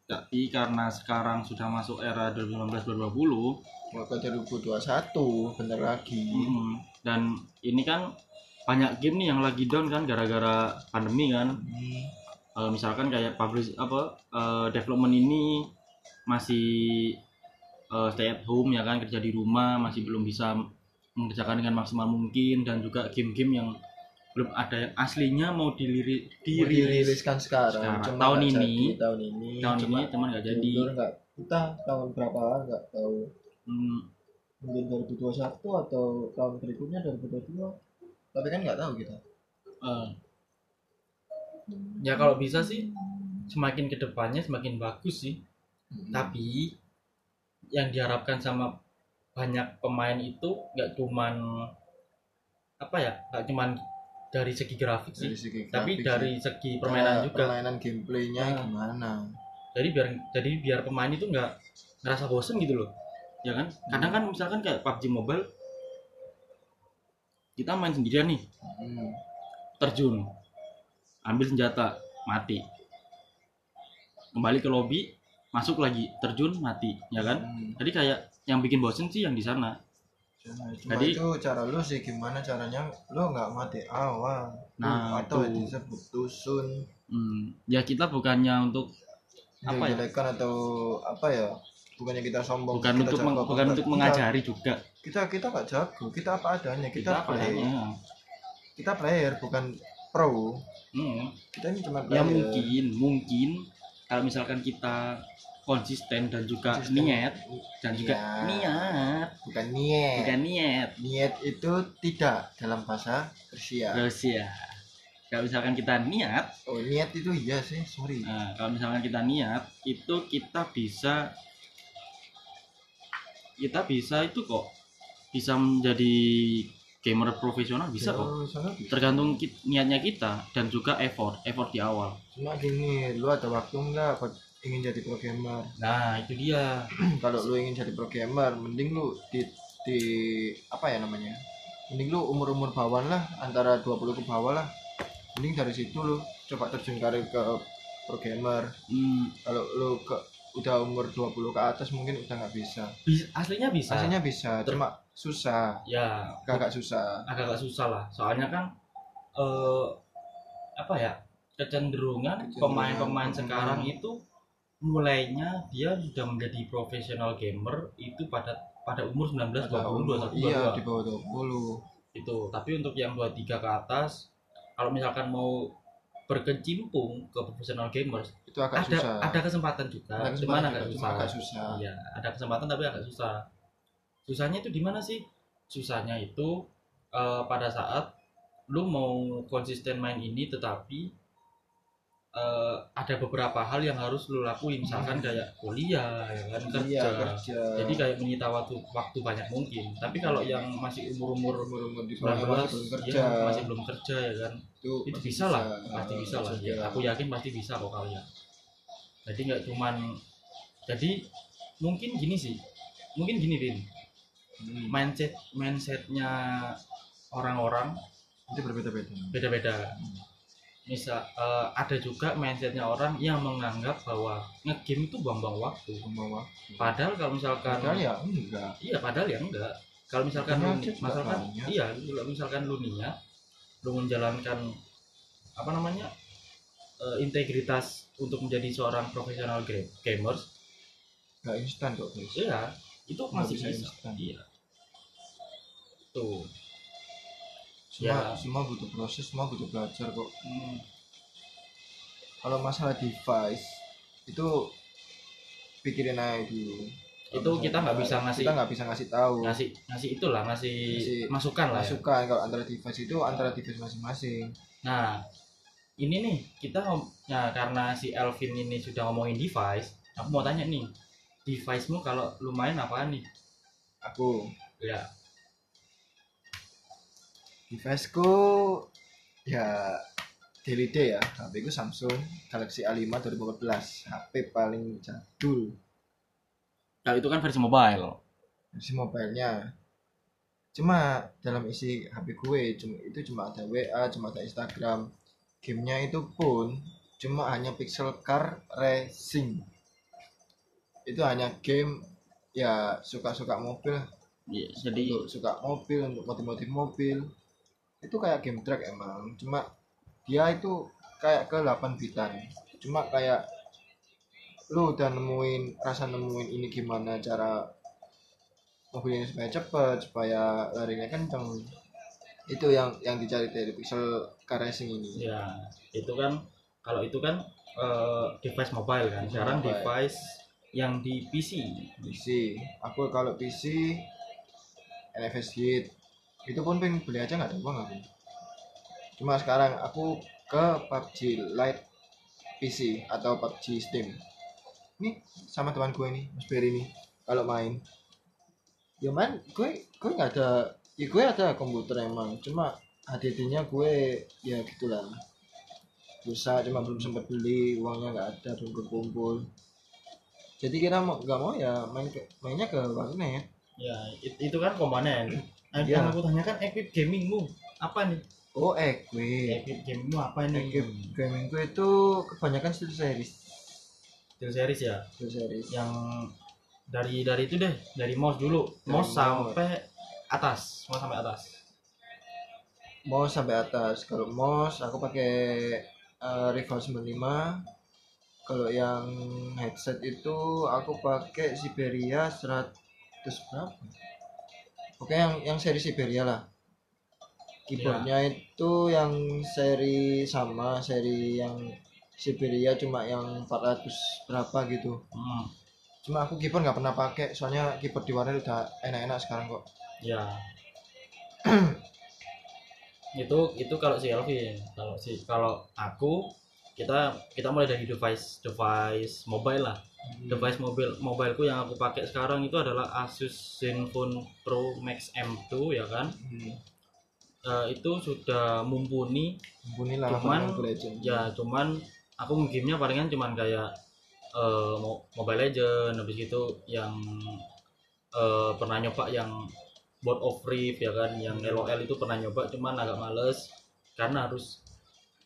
tapi karena sekarang sudah masuk era 2019-2020,
mau ke 2021 bentar lagi
mm, dan ini kan banyak game nih yang lagi down kan gara-gara pandemi kan.
Hmm.
Eh, misalkan kayak publish apa eh, development ini masih eh, stay at home ya kan kerja di rumah masih belum bisa mengerjakan dengan maksimal mungkin dan juga game-game yang belum ada yang aslinya mau diliri,
Mau
dirilis
diriliskan sekarang,
sekarang.
cuma
Tahun ini-
jadi, tahun ini
tahun
cuma
ini teman nggak jadi.
nggak entah tahun berapa nggak tahu.
Hmm,
mungkin 2021 atau tahun berikutnya 2022 tapi kan nggak tahu kita.
Eh,
ya kalau bisa sih semakin ke depannya semakin bagus sih. Tapi yang diharapkan sama banyak pemain itu nggak cuman apa ya nggak cuman dari segi grafik sih.
Dari segi
tapi
grafik
dari
sih.
segi permainan
Kayak
juga.
permainan gameplaynya
Nah.
gimana?
Jadi biar jadi biar pemain itu nggak ngerasa bosen gitu loh.
Ya kan? Kadang kan misalkan kayak PUBG Mobile kita main sendirian nih.
Hmm.
terjun ambil senjata mati. Kembali ke lobby masuk lagi terjun mati. Ya kan?
Hmm.
jadi kayak yang bikin bosen sih yang di sana
Cuma
Jadi-
itu cara lu sih gimana caranya? Lu nggak mati awal.
Nah,
atau
itu.
disebut tusun
Hmm, ya kita bukannya untuk Apa ya?
atau apa ya? Bukannya kita sombong
bukan
kita
untuk meng- bukan untuk
Kita-
mengajari juga.
Kita kita nggak jago kita apa adanya. Kita,
kita
player.
adanya.
kita player bukan pro.
Hmm,
kita ini cuma
ya
player.
mungkin mungkin. Kalau misalkan kita konsisten dan juga
Konsisten.
niat dan juga
Niat.
niat
bukan niat
bukan niat
niat itu tidak dalam bahasa Rusia
terus ya kalau misalkan kita niat
oh niat itu iya sih sorry
Nah, kalau misalkan kita niat, itu kita bisa kita bisa itu kok bisa menjadi gamer profesional bisa kok. Tergantung niatnya kita dan juga effort, effort di awal.
cuma gini lu ada waktu nggak buat ingin jadi pro gamer
nah itu dia.
Kalau lu ingin jadi pro gamer mending lu di di apa ya namanya? Mending lu umur umur bawah lah antara 20 ke bawah lah. Mending dari situ lu coba terjun karir ke pro gamer
Hmm,
kalau lu ke udah umur 20 ke atas mungkin udah nggak bisa.
Bis- aslinya bisa?
Aslinya bisa
Ter-
cuma susah.
Ya.
Agak susah.
Agak-agak susah lah. Soalnya kan eh apa ya? Kecenderungan pemain-pemain
pemain.
sekarang itu mulainya dia sudah menjadi profesional gamer itu pada pada umur 19
Ada
20
umur,
21
iya
22
di bawah 20
itu tapi untuk yang 23 ke atas kalau misalkan mau berkecimpung ke profesional gamers
itu agak
ada
susah.
ada kesempatan juga.
Ada kesempatan juga,
agak
cuma
susah.
agak susah.
Iya ada kesempatan tapi agak susah. Susahnya itu di mana sih? Susahnya itu eh, pada saat lu mau konsisten main ini tetapi eh, ada beberapa hal yang harus lu lakuin. Misalkan kayak kuliah ya kan kerja.
kerja.
Jadi kayak menyita waktu waktu banyak mungkin. Tapi kalau yang masih umur umur
umur umur di
19
bawah masih belum kerja.
ya, masih belum kerja ya kan.
Itu,
itu
masih
bisa lah pasti bisa lah. Ya, aku yakin pasti bisa kok kalian jadi nggak cuman jadi mungkin gini sih. Mungkin gini Vin
Hmm,
mindset mindsetnya orang-orang
itu berbeda-beda.
beda-beda misal eh, ada juga mindsetnya orang yang menganggap bahwa ngegame itu buang-buang waktu.
Membawa
padahal kalau misalkan
padahal ya enggak.
Iya padahal ya enggak. Kalau misalkan lu, misalkan
banyak.
iya kalau misalkan lu niat lu menjalankan apa namanya eh, integritas untuk menjadi seorang profesional ga- gamers.
Enggak instan kok
iya itu masih
bisa
bisa, iya. Tuh
semua
Ya.
semua butuh proses semua butuh belajar kok.
Hmm,
kalau masalah device itu pikirin aja dulu. Kalau
itu
masalah
kita nggak bisa
device,
ngasih
kita nggak bisa ngasih tahu.
ngasih ngasih itulah ngasih,
Ngasih
masukan lah ya.
masukan kalau antara device itu antara device masing-masing.
Nah, ini nih kita nah karena si Elvin ini sudah ngomongin device, aku mau tanya nih, device-mu kalau lu main apaan nih?
aku.
Ya,
deviceku ya daily day ya. HP ku Samsung Galaxy A5 2014 HP paling jadul.
Kalau itu kan versi mobile.
versi mobilenya. Cuma dalam isi HP gue cuma itu cuma ada WA cuma ada Instagram. Gamenya itu pun cuma hanya pixel car racing. Itu hanya game ya suka-suka mobil
Iya, jadi
untuk suka mobil untuk motif-motif mobil itu kayak game track emang cuma dia itu kayak ke 8 bitan cuma kayak lu udah nemuin rasa nemuin ini gimana cara mobil ini supaya cepet supaya larinya kenceng itu yang yang dicari dari pixel car racing ini
ya itu kan kalau itu kan eh, device mobile kan. Sekarang
mobile.
device yang di PC.
PC aku kalau PC NFS Hit itu pun pengen beli aja nggak ada uang aku. Cuma sekarang aku ke PUBG Lite PC atau PUBG Steam. Ini sama teman gue nih Mas Berry nih kalau main. Ya man gue gue nggak ada ya gue ada komputer emang cuma HDD-nya gue ya gitulah. Susah cuma belum sempat beli uangnya nggak ada belum kumpul jadi kita mau nggak mau ya main ke, mainnya ke warnet.
Ya it- itu kan komponen Nah,
Iya.
yang aku tanyakan equip gamingmu apa nih?
Oh gue
equip gamingmu apa nih?
Equip gaming gue itu kebanyakan steel series.
Steel series ya?
Steel series.
Yang dari dari itu deh dari mouse dulu.
Dari
mouse
mouse.
sampai atas mouse sampai atas.
Mouse sampai atas. Kalau mouse aku pakai eh, rival 95 kalau yang headset itu aku pakai Siberia 100 berapa oke yang yang seri Siberia lah. Keyboardnya itu yang seri sama seri yang Siberia cuma yang 400 berapa gitu.
Hmm.
cuma aku keyboard nggak pernah pakai soalnya keyboard di warnet udah enak-enak sekarang kok.
Ya itu itu kalau si Elvin kalau si kalau aku kita kita mulai dari device device mobile lah. Device mobile mobileku yang aku pakai sekarang itu adalah Asus Zenfone Pro Max M2 ya kan?
Hmm.
Eh, itu sudah mumpuni.
Mumpuni lah
Cuman, ya cuman aku gamenya palingan cuman kayak Mo- Mobile Legend habis itu yang eh, pernah nyoba yang Board of Rift ya kan? Yang LOL itu pernah nyoba cuman agak males. Karena harus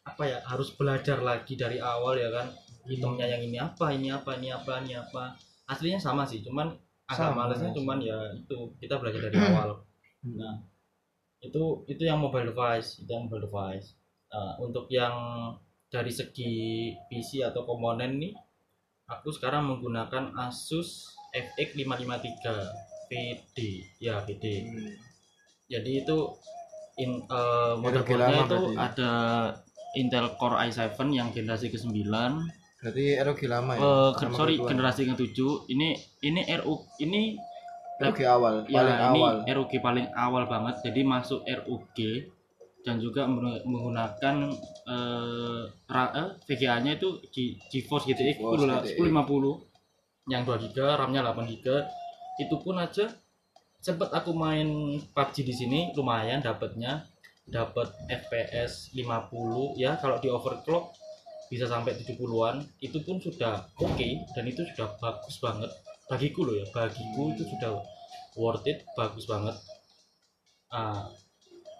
apa ya harus belajar lagi dari awal ya kan itemnya yang ini apa ini apa ini apa ini apa aslinya sama sih cuman agak
Sama,
malesnya
ya.
cuman ya itu kita belajar dari awal
Hmm.
nah itu itu yang mobile device itu yang mobile device Nah, untuk yang dari segi PC atau komponen nih aku sekarang menggunakan Asus FX 553 VD ya VD
Hmm.
jadi itu in
lama
motherboardnya itu
berarti.
ada Intel Core i7 yang generasi ke-9
Berarti ROG lama ya?
Eh, gen-
Sama
sorry
ketuaan.
generasi ke-7 ini ini RU ini
ROG awal,
ya
paling
ini
awal.
RUG paling awal banget jadi masuk RUG dan juga meng- menggunakan eh, ra- eh, VGA-nya itu G- GeForce GTX
GeForce
10
GTX.
1050 yang 2 GB, RAM-nya 8 GB. Itu pun aja sempat aku main PUBG di sini lumayan dapatnya dapat FPS 50 ya kalau di overclock bisa sampai 70-an itu pun sudah oke dan itu sudah bagus banget. Bagiku loh ya bagiku itu sudah worth it bagus banget. Ah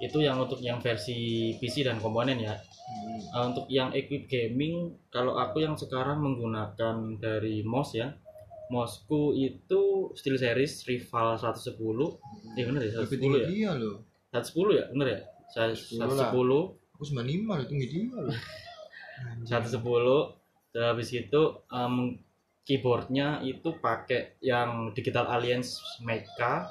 itu yang untuk yang versi PC dan komponen ya.
Hmm.
Ah, untuk yang equip gaming kalau aku yang sekarang menggunakan dari mouse ya mouseku itu SteelSeries Rival 110 ya bener ya
Lebih
110
tinggi
ya?
dia loh.
110 ya bener ya saya
110 lah.
110
Aku 95 loh, tinggi dia loh. Anjir.
110 dan habis itu em, keyboardnya itu pakai yang Digital Alliance Mecha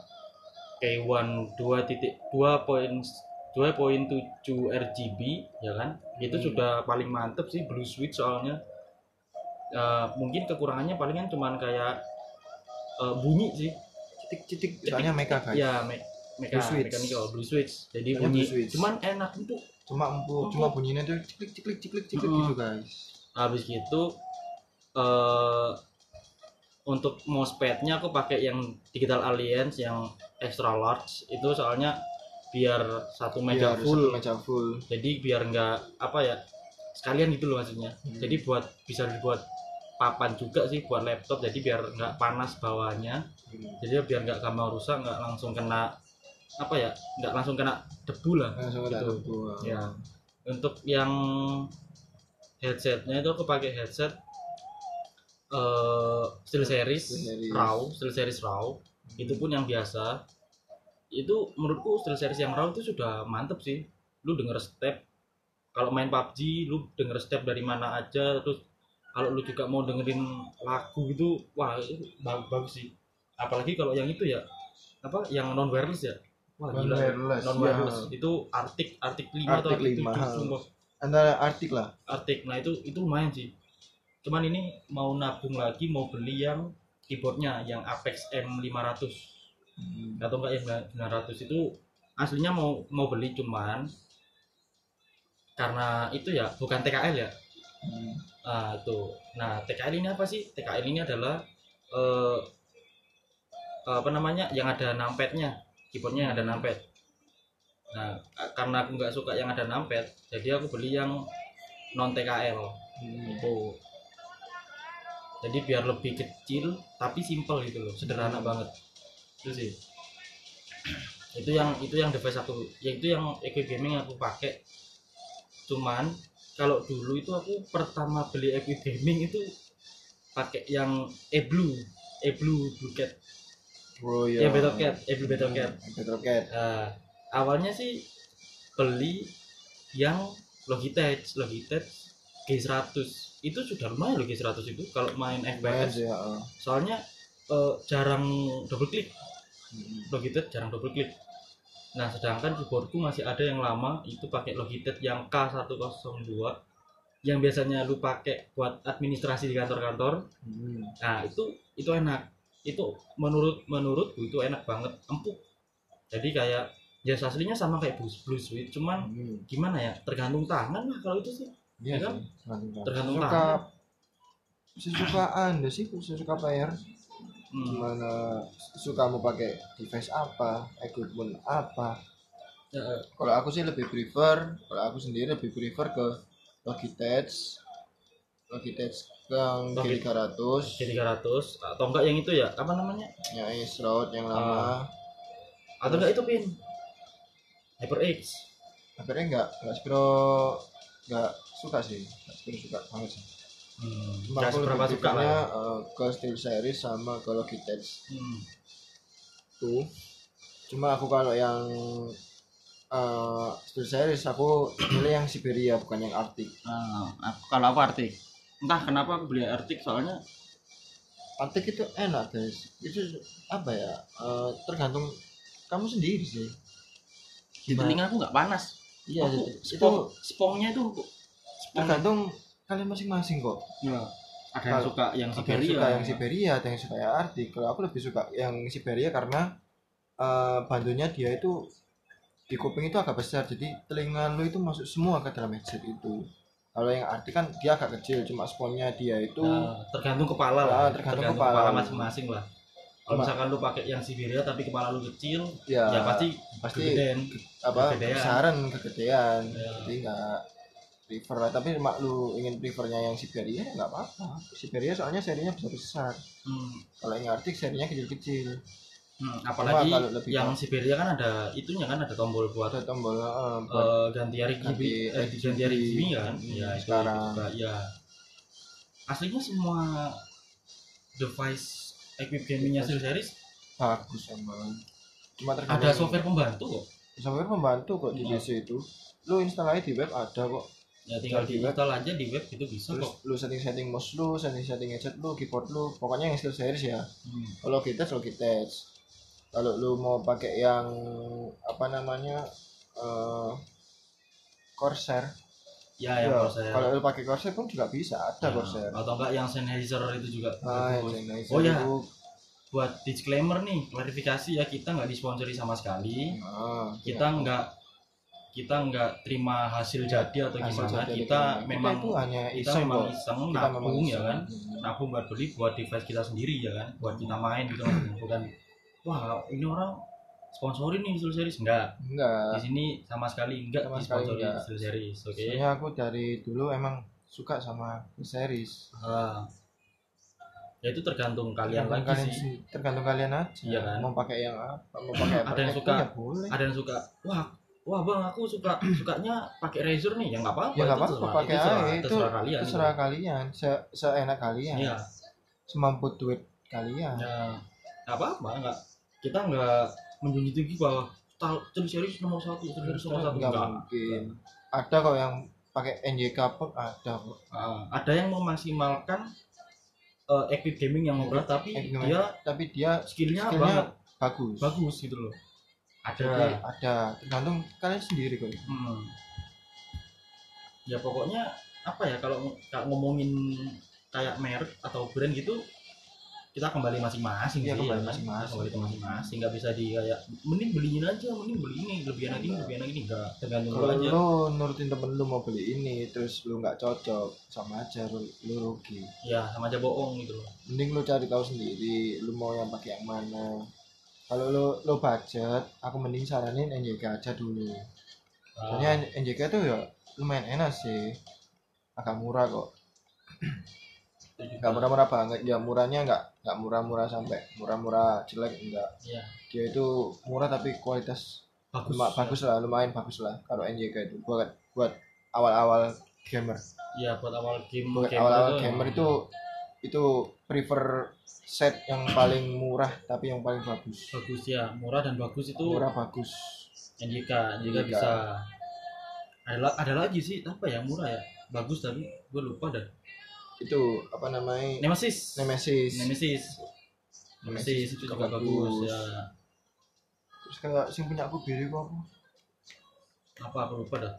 K1 2.2.7 RGB ya kan itu
Hmm.
sudah paling mantep sih blue switch soalnya Eh, mungkin kekurangannya palingan cuman kayak eh, bunyi sih
Citik-citik. Soalnya mecha guys.
ya me meka
Blue switch.
mechanical blue switch jadi bunyi
blue switch.
cuman enak itu
Cuma empu, cuma bunyinya tuh ciklik ciklik ciklik ciklik
Hmm.
gitu guys.
habis gitu eh untuk mousepadnya aku pakai yang Digital Alliance yang extra large itu soalnya biar satu meja
Biar
full
satu meja full.
jadi biar nggak apa ya sekalian gitu loh maksudnya
Hmm.
jadi buat bisa dibuat papan juga sih buat laptop jadi biar nggak panas bawahnya
Hmm.
jadi biar nggak gampang rusak nggak langsung kena apa ya nggak langsung kena debu lah
Langsung ada
Gitu.
tuh.
Ya. untuk yang headsetnya itu aku pakai headset eh Steel Series
Steel Series.
RAW Steel Series RAW itu pun yang biasa itu menurutku Steel Series yang RAW itu sudah mantep sih lu denger step kalau main PUBG lu denger step dari mana aja terus kalau lu juga mau dengerin lagu gitu wah itu bagus, bagus sih apalagi kalau yang itu ya apa yang non wireless ya wah
Non wireless,
non wireless.
Ya.
itu Arctic Arctic 5 atau
Arctic
Arctic
5,
7
ha.
sumpah.
Antara artik lah.
Arctic. Nah itu itu lumayan sih. Cuman ini mau nabung lagi mau beli yang keyboardnya yang Apex M500
Hmm.
atau enggak yang 900 itu aslinya mau mau beli cuman karena itu ya bukan TKL ya.
Hmm.
ah itu. Nah TKL ini apa sih? TKL ini adalah eh, apa namanya yang ada numpad-nya keyboardnya yang ada numpad nah karena aku nggak suka yang ada numpad jadi aku beli yang non TKL
Hmm.
itu jadi biar lebih kecil tapi simple gitu loh sederhana banget. Itu sih. Itu yang itu yang device aku ya itu yang equi gaming yang aku pakai. Cuman kalau dulu itu aku pertama beli equi gaming itu pakai yang e-blue e-blue blue cat
Oh
ya battle cat e-blue battle cat
Battle Cat.
Nah, awalnya sih beli yang Logitech Logitech G100 itu sudah lumayan loh G100 itu kalau main FPS
ya.
soalnya eh, jarang double click
Hmm.
Logitech jarang double click nah sedangkan keyboardku masih ada yang lama itu pakai Logitech yang K102 yang biasanya lu pakai buat administrasi di kantor-kantor
Hmm.
nah itu itu enak itu menurut menurutku itu enak banget empuk jadi kayak ya aslinya sama kayak blue, blue suite cuman
Hmm.
gimana ya tergantung tangan lah kalau itu sih
Iya
Ya kan?
sih, tergantung suka
tangan.
sesuka anda sih sesuka player
Hmm.
gimana suka mau pakai device apa equipment apa
Ya,
kalau aku sih lebih prefer kalau aku sendiri lebih prefer ke Logitech Logitech yang
Logi-
G300
G300 atau enggak yang itu ya? Apa namanya?
Yang Ace Road yang lama.
Atau enggak itu pin? HyperX
akhirnya enggak? Enggak sepiro enggak suka sih. Enggak sepiro suka banget sih.
Hmm.
Cuma
seberapa suka lah ya.
eh, ke Steel Series sama ke Logitech
hmm.
tuh. Cuma aku kalau yang eh Steel Series aku pilih yang Siberia bukan yang Arctic.
Nah, aku, kalau aku Arctic entah kenapa aku beli Arctic soalnya
Arctic itu enak guys. Itu apa ya? Eh, tergantung kamu sendiri sih.
di telinga aku nggak panas.
Iya
aku
itu,
spong spongnya itu spong
tergantung kalian masing-masing kok.
Ya, ada yang suka yang Siberia.
suka yang Siberia ada yang suka yang Arctic kalau aku lebih suka yang Siberia karena eh bantunya dia itu di kuping itu agak besar. Jadi telinga lu itu masuk semua ke dalam headset itu kalau yang Arctic kan dia agak kecil cuma sponnya dia itu
Nah, tergantung kepala lah
Ah, tergantung kepala.
masing-masing lah. Kalau misalkan lu pakai yang Siberia tapi kepala lu kecil
ya,
ya pasti
pasti
kegedean.
apa besaran kegedean.
Ya.
jadi nggak prefer lah. tapi mak lu ingin prefernya yang Siberia ya nggak apa-apa. Siberia soalnya serinya besar besar
hmm.
kalau yang Arctic serinya kecil-kecil
Hmm, apalagi
kalau lebih
yang Siberia kan ada itunya kan ada tombol buat
ada tombol eh, buat
eh, ganti RGB
Ganti
eh, ganti RGB kan?
Hmm,
ya
sekarang.
juga ya. Aslinya semua device equip gamingnya Steel Series
bagus emang cuma
ada software pembantu kok.
Software membantu kok di
Iya.
PC itu. Lu install aja di web ada kok.
Ya tinggal
Di web.
install aja di web itu bisa
terus
kok.
lu setting setting mouse lu setting setting headset lu keyboard lu pokoknya yang steel series ya.
Hmm.
kalau kita Logitech kalau lu mau pakai yang apa namanya eh Corsair.
Ya yang
ya,
Corsair.
Kalau lu pakai Corsair pun juga bisa ada
Ya,
Corsair.
atau enggak yang Sennheiser itu juga
ah, yang Sennheiser
Oh, ya.
itu,
buat disclaimer nih klarifikasi ya kita nggak disponsori sama sekali.
Ah,
kita nggak kita nggak terima hasil jadi atau
Hasil
gimana.
jadi
kita
gimana.
memang
itu hanya
kita
iseng
memang iseng
kita memang
nabung ya kan.
Hmm.
nabung buat beli buat device kita sendiri ya kan buat kita main gitu kan. Bukan wah ini orang sponsorin nih Steel Series. Enggak.
Enggak.
Di sini sama sekali enggak
Sama sekali
disponsori
enggak.
Steel Series oke?
Soalnya aku dari dulu emang suka sama series.
Ah. ya itu tergantung kalian
tergantung
lagi
kalian
sih.
sih. Tergantung kalian aja.
Iya kan?
mau pakai yang apa? Mau pakai apa?
Ada yang
Apple
suka-
ya boleh.
ada yang suka. Wah wah bang aku suka sukanya pakai Razer nih. Ya nggak apa-apa
ya nggak
itu
apa-apa pakai
itu terserah,
itu
terserah kalian gitu.
terserah kalian. Se seenak kalian.
Iya.
semampu duit kalian.
Ya nggak apa-apa nggak kita nggak menjunjung tinggi bahwa Steel Series nomor satu Steel Series nomor satu.
Nggak mungkin. Ada kok yang pakai NJK pun ada kok.
Ah, ada yang memaksimalkan uh, equip gaming yang murah tapi
Eh, gimana?
dia
tapi dia
skillnya
skillnya
banget.
bagus.
Bagus gitu loh.
Jadi
ada.
Ada tergantung kalian sendiri kok.
Hmm. ya pokoknya apa ya kalau ngomongin kayak merek atau brand gitu kita kembali masing-masing
Iya,
sih.
kembali
ya kan?
masing-masing.
Kembali ke masing-masing. Nggak bisa di kayak mending beliin aja mending beli ini lebih enak ini lebih enak ini enggak tergantung lu
kalau
aja
lu nurutin temen lu mau beli ini terus lu nggak cocok sama aja lu, lu rugi.
Ya sama aja bohong gitu loh.
Mending lu cari tahu sendiri lu mau yang pakai yang mana. Kalau lu lu budget aku mending saranin NJK aja dulu.
Ah,
soalnya NJK tuh ya lumayan enak sih. Agak murah kok. Nggak murah-murah banget. Ya murahnya nggak nggak murah-murah sampai. Murah-murah jelek enggak
Iya,
dia itu murah tapi kualitas
bagus.
luma- bagus lah lumayan bagus lah kalau NJK itu. Buat buat awal-awal gamer.
Ya buat awal game
buat
game
awal-awal gamer itu itu prefer set yang paling murah tapi yang paling bagus.
Bagus ya. Murah dan bagus itu
murah bagus.
NJK NJK
NJK.
bisa. Ada ada lagi sih. Apa ya? Murah ya? Bagus tapi gue lupa dah
itu apa namanya?
Nemesis.
Nemesis.
Nemesis. Nemesis itu juga bagus ya.
Terus kayak sing punya aku biru kok. Aku
apa aku lupa dah.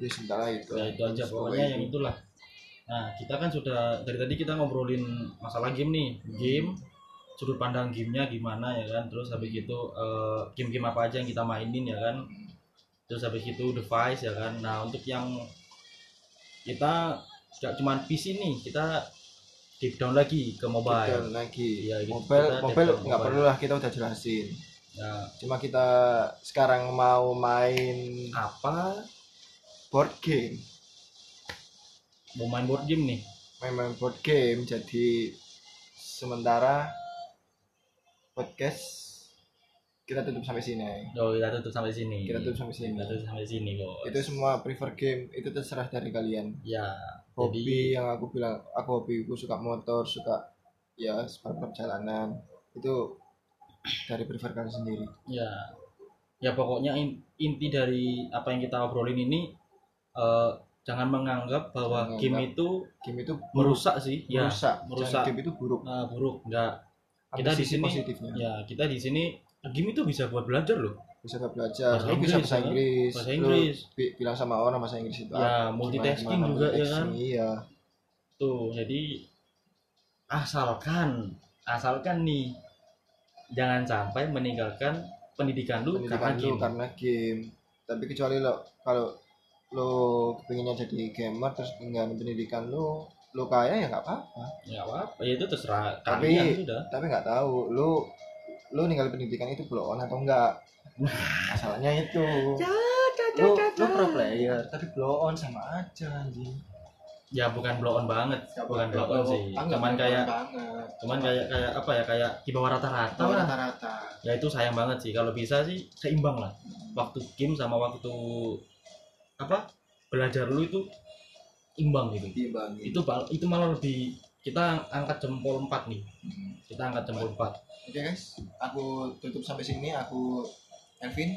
Ya sebentar lah itu
ya itu aja. Pokoknya yang itulah. Nah kita kan sudah dari tadi kita ngobrolin masalah game nih. Game sudut pandang gamenya gimana ya kan? Terus habis itu eh, game-game apa aja yang kita mainin ya kan? Terus habis itu device ya kan? Nah untuk yang kita gak cuman PC nih kita deep down lagi ke mobile.
Kita lagi.
Iya, gitu.
mobile
Kita
mobile nggak perlu lah kita udah jelasin.
Ya.
Cuma kita sekarang mau main
apa?
Board game.
Mau main board game nih?
Main-main board game jadi sementara podcast kita tutup sampai sini.
Oh kita tutup sampai sini.
Kita tutup sampai sini.
Kita tutup sampai sini kok.
Itu semua prefer game itu terserah dari kalian.
Ya
hobi yang aku bilang aku hobiku suka motor suka ya sepatu perjalanan. Itu dari prefer kalian sendiri.
Ya ya pokoknya in- inti dari apa yang kita obrolin ini eh, jangan menganggap bahwa
Jangan
game
menganggap
itu
game itu
merusak sih. Ya
merusak.
Merusak.
Jangan game itu buruk.
Nah, buruk. Enggak Kita di sini-
positifnya.
ya kita di sini game itu bisa buat belajar loh
bisa gak belajar?
Bahasa
lu bisa
Inggris,
bahasa
ya.
Inggris.
Bahasa
lu
Inggris.
bi- bilang sama orang bahasa Inggris itu
ya
apa,
multitasking
gimana-
juga ya kan?
Iya.
Tuh jadi asalkan asalkan nih jangan sampai meninggalkan pendidikan lu
pendidikan
karena
lu
game.
karena game. Tapi kecuali lo kalau lo kepinginnya jadi gamer terus tinggal pendidikan lu lu kaya ya nggak apa-apa.
Ya apa ya itu terserah
Tapi-
kalian sudah.
tapi nggak tahu lu lu ninggal pendidikan itu on atau enggak masalahnya itu. Lu lu pro player. Tapi blow on sama aja anjing.
Ya bukan blow on banget. Bukan blow on sih.
Enggak,
cuman kayak
banget.
cuman kayak kayak apa ya kayak di bawah rata-rata
Bawah rata-rata.
Ya itu sayang banget sih. Kalau bisa sih seimbang lah. Waktu game sama waktu apa belajar lu itu imbang gitu.
Timbang
itu itu malah lebih kita angkat jempol 4 nih. Kita angkat jempol 4
oke guys. Aku tutup sampai sini. Aku Elvin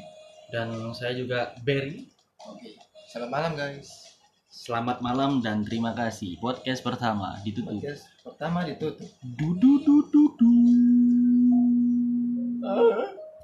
dan saya juga Berry
oke selamat malam guys
Selamat malam dan terima kasih. Podcast pertama ditutup.
podcast pertama ditutup
Du du du du du.